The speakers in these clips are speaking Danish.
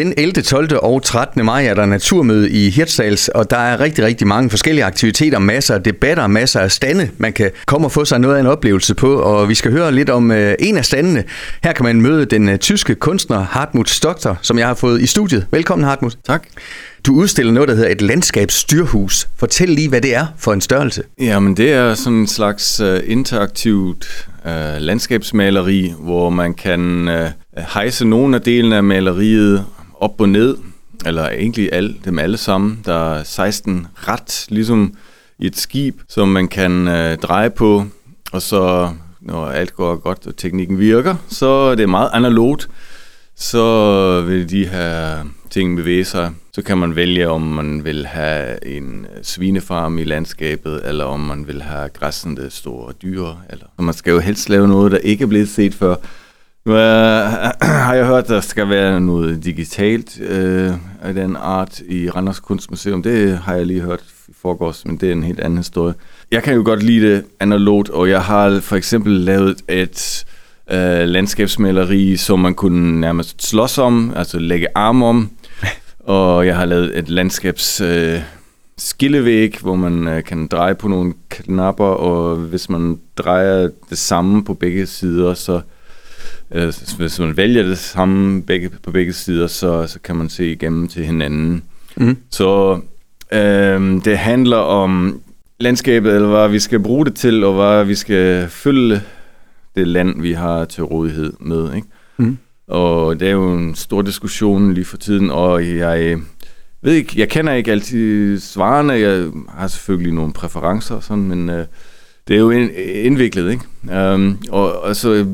Den 11., 12. og 13. maj er der naturmøde i Hirtshals, og der er rigtig, rigtig mange forskellige aktiviteter, masser af debatter, masser af stande, man kan komme og få sig noget af en oplevelse på, og vi skal høre lidt om uh, en af standene. Her kan man møde den uh, tyske kunstner Hartmut Stockter, som jeg har fået i studiet. Velkommen Hartmut. Tak. Du udstiller noget, der hedder et landskabsstyrhus. Fortæl lige, hvad det er for en størrelse. Jamen, det er sådan en slags uh, interaktivt uh, landskabsmaleri, hvor man kan uh, hejse nogle af delene af maleriet op og ned, eller egentlig alle, dem alle sammen. Der er 16 ret, ligesom i et skib, som man kan øh, dreje på, og så når alt går godt og teknikken virker, så er det meget analogt. Så vil de her ting bevæge sig. Så kan man vælge, om man vil have en svinefarm i landskabet, eller om man vil have græssende store dyr. Eller. Så man skal jo helst lave noget, der ikke er blevet set før. Nu er, har jeg hørt, at der skal være noget digitalt øh, af den art i Randers Kunstmuseum. Det har jeg lige hørt i forgårs, men det er en helt anden historie. Jeg kan jo godt lide det analogt, og jeg har for eksempel lavet et øh, landskabsmaleri, som man kunne nærmest slås om, altså lægge arm om. og jeg har lavet et landskabs... Øh, skillevæg, hvor man øh, kan dreje på nogle knapper, og hvis man drejer det samme på begge sider, så øh, hvis man vælger det samme begge, på begge sider, så, så kan man se igennem til hinanden. Mm. Så øh, det handler om landskabet, eller hvad vi skal bruge det til, og hvad vi skal fylde det land, vi har til rådighed med. Ikke? Mm. Og det er jo en stor diskussion lige for tiden, og jeg ved ikke, jeg kender ikke altid svarene. Jeg har selvfølgelig nogle præferencer og sådan, men øh, det er jo indviklet, ikke? Um, og, og så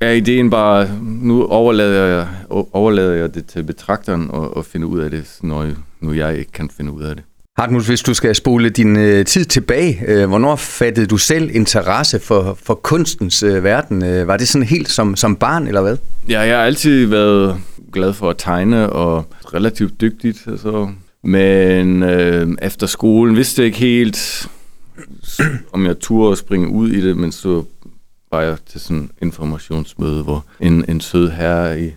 er ideen bare, nu overlader jeg, overlader jeg det til betragteren og, og finde ud af det, når nu jeg ikke kan finde ud af det. Hartmut, hvis du skal spole din øh, tid tilbage, øh, hvornår fattede du selv interesse for, for kunstens øh, verden? Øh, var det sådan helt som, som barn, eller hvad? Ja, jeg har altid været glad for at tegne og relativt dygtigt. Altså. Men øh, efter skolen vidste jeg ikke helt, om jeg turde springe ud i det, men så var jeg til sådan en informationsmøde, hvor en, en sød herre i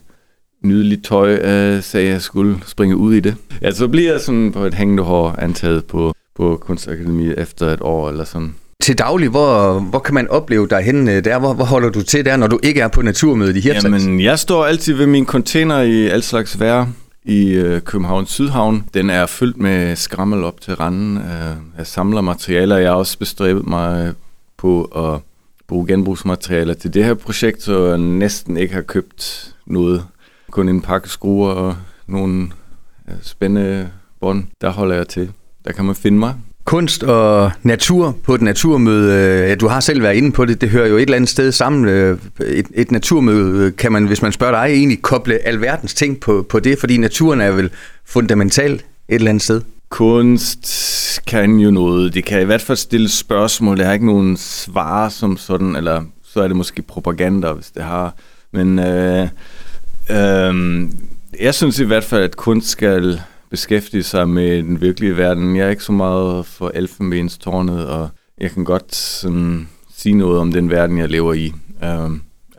nydeligt tøj øh, sagde, at jeg skulle springe ud i det. Ja, så bliver jeg sådan på et hængende hår antaget på, på Kunstakademiet efter et år eller sådan. Til daglig, hvor, hvor kan man opleve dig henne øh, der? Hvor, hvor holder du til der, når du ikke er på naturmødet i Hirtshals? Jamen, jeg står altid ved min container i alt slags vejr i øh, København Sydhavn. Den er fyldt med skrammel op til randen. Øh, jeg samler materialer. Jeg har også bestræbet mig på at bruge genbrugsmaterialer til det her projekt, så jeg næsten ikke har købt noget kun en pakke skruer og nogle spændende bånd. Der holder jeg til. Der kan man finde mig. Kunst og natur på et naturmøde, øh, ja, du har selv været inde på det, det hører jo et eller andet sted sammen. Øh, et, et naturmøde øh, kan man, hvis man spørger dig, egentlig koble alverdens ting på, på det, fordi naturen er vel fundamental et eller andet sted. Kunst kan jo noget. Det kan i hvert fald stille spørgsmål. Det har ikke nogen svar som sådan, eller så er det måske propaganda, hvis det har. Men øh, øh, jeg synes i hvert fald, at kunst skal beskæftige sig med den virkelige verden. Jeg er ikke så meget for elfenbenstårnet, og jeg kan godt sådan, sige noget om den verden, jeg lever i. Øh,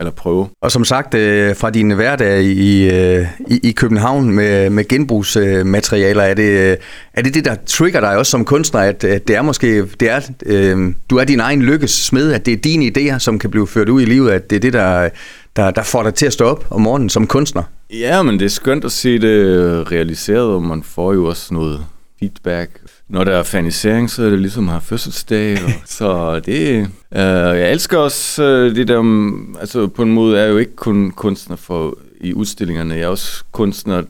eller prøve. Og som sagt, øh, fra din hverdag i, øh, i, i København med, med genbrugsmaterialer, er det, øh, er det det, der trigger dig også som kunstner, at, at det er måske, det er, øh, du er din egen lykkes smed, at det er dine idéer, som kan blive ført ud i livet, at det er det, der, der, der får dig til at stå op om morgenen som kunstner? Ja, men det er skønt at se det realiseret, og man får jo også noget feedback. Når der er fanisering, så er det ligesom at have fødselsdag. Og, så det... Øh, jeg elsker også øh, det der... Altså på en måde er jeg jo ikke kun kunstner for i udstillingerne. Jeg er også kunstner,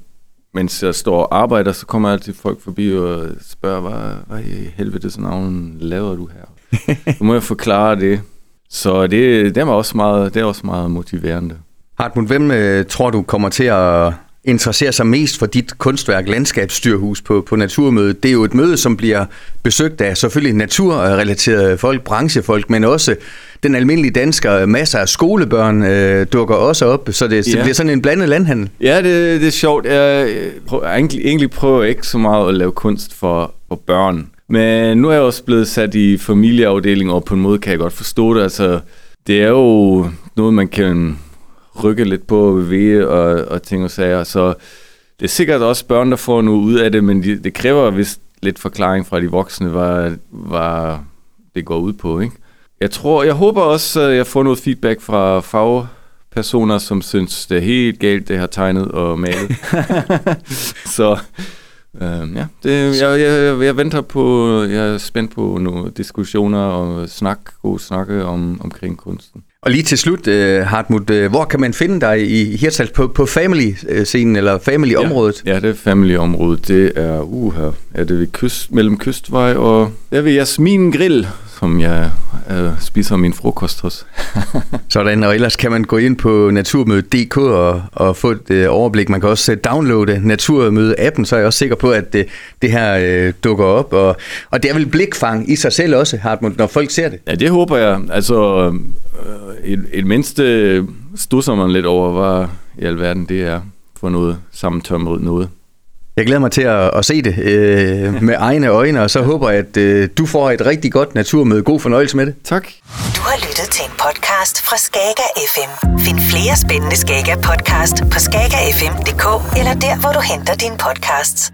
mens jeg står og arbejder, så kommer altid folk forbi og spørger, hvad, hvad i helvede sådan navn laver du her? Så må jeg forklare det. Så det, det, er også meget, det er også meget motiverende. Hartmut, hvem øh, tror du kommer til at interessere sig mest for dit kunstværk, Landskabsstyrhus på, på Naturmødet? Det er jo et møde, som bliver besøgt af selvfølgelig naturrelaterede folk, branchefolk, men også den almindelige dansker. Masser af skolebørn øh, dukker også op, så det, ja. det bliver sådan en blandet landhandel. Ja, det, det er sjovt. Jeg, prøver, egentlig, egentlig prøver jeg ikke så meget at lave kunst for, for børn. Men nu er jeg også blevet sat i familieafdelingen, og på en måde kan jeg godt forstå det. Altså, det er jo noget, man kan rykke lidt på bevæge og, og ting og sager. Så det er sikkert også børn, der får noget ud af det, men de, det kræver vist lidt forklaring fra de voksne, hvad, hvad det går ud på. Ikke? Jeg tror, jeg håber også, at jeg får noget feedback fra fagpersoner, som synes, det er helt galt, det har tegnet og malet. så øh, ja, det, jeg, jeg, jeg venter på, jeg er spændt på nogle diskussioner og snak, gode snakke om, omkring kunsten. Og lige til slut, uh, Hartmut, uh, hvor kan man finde dig i Hirtshals på, på family-scenen eller family-området? Ja, ja, det er family-området. Det er, uh, her, er det ved kyst, mellem Kystvej og der ved Jasmin Grill, som jeg uh, spiser min frokost hos. Sådan, og ellers kan man gå ind på naturmøde.dk og, og få et uh, overblik. Man kan også downloade Naturmøde-appen, så er jeg også sikker på, at det, det her uh, dukker op. Og, og det er vel blikfang i sig selv også, Hartmut, når folk ser det? Ja, det håber jeg. Altså, et, et mindste stusser man lidt over, hvad i alverden det er for noget sammentømret noget. Jeg glæder mig til at, at se det øh, med egne øjne, og så håber jeg, at øh, du får et rigtig godt naturmøde. God fornøjelse med det. Tak. Du har lyttet til en podcast fra Skager FM. Find flere spændende Skager podcast på skagerfm.dk eller der, hvor du henter dine podcasts.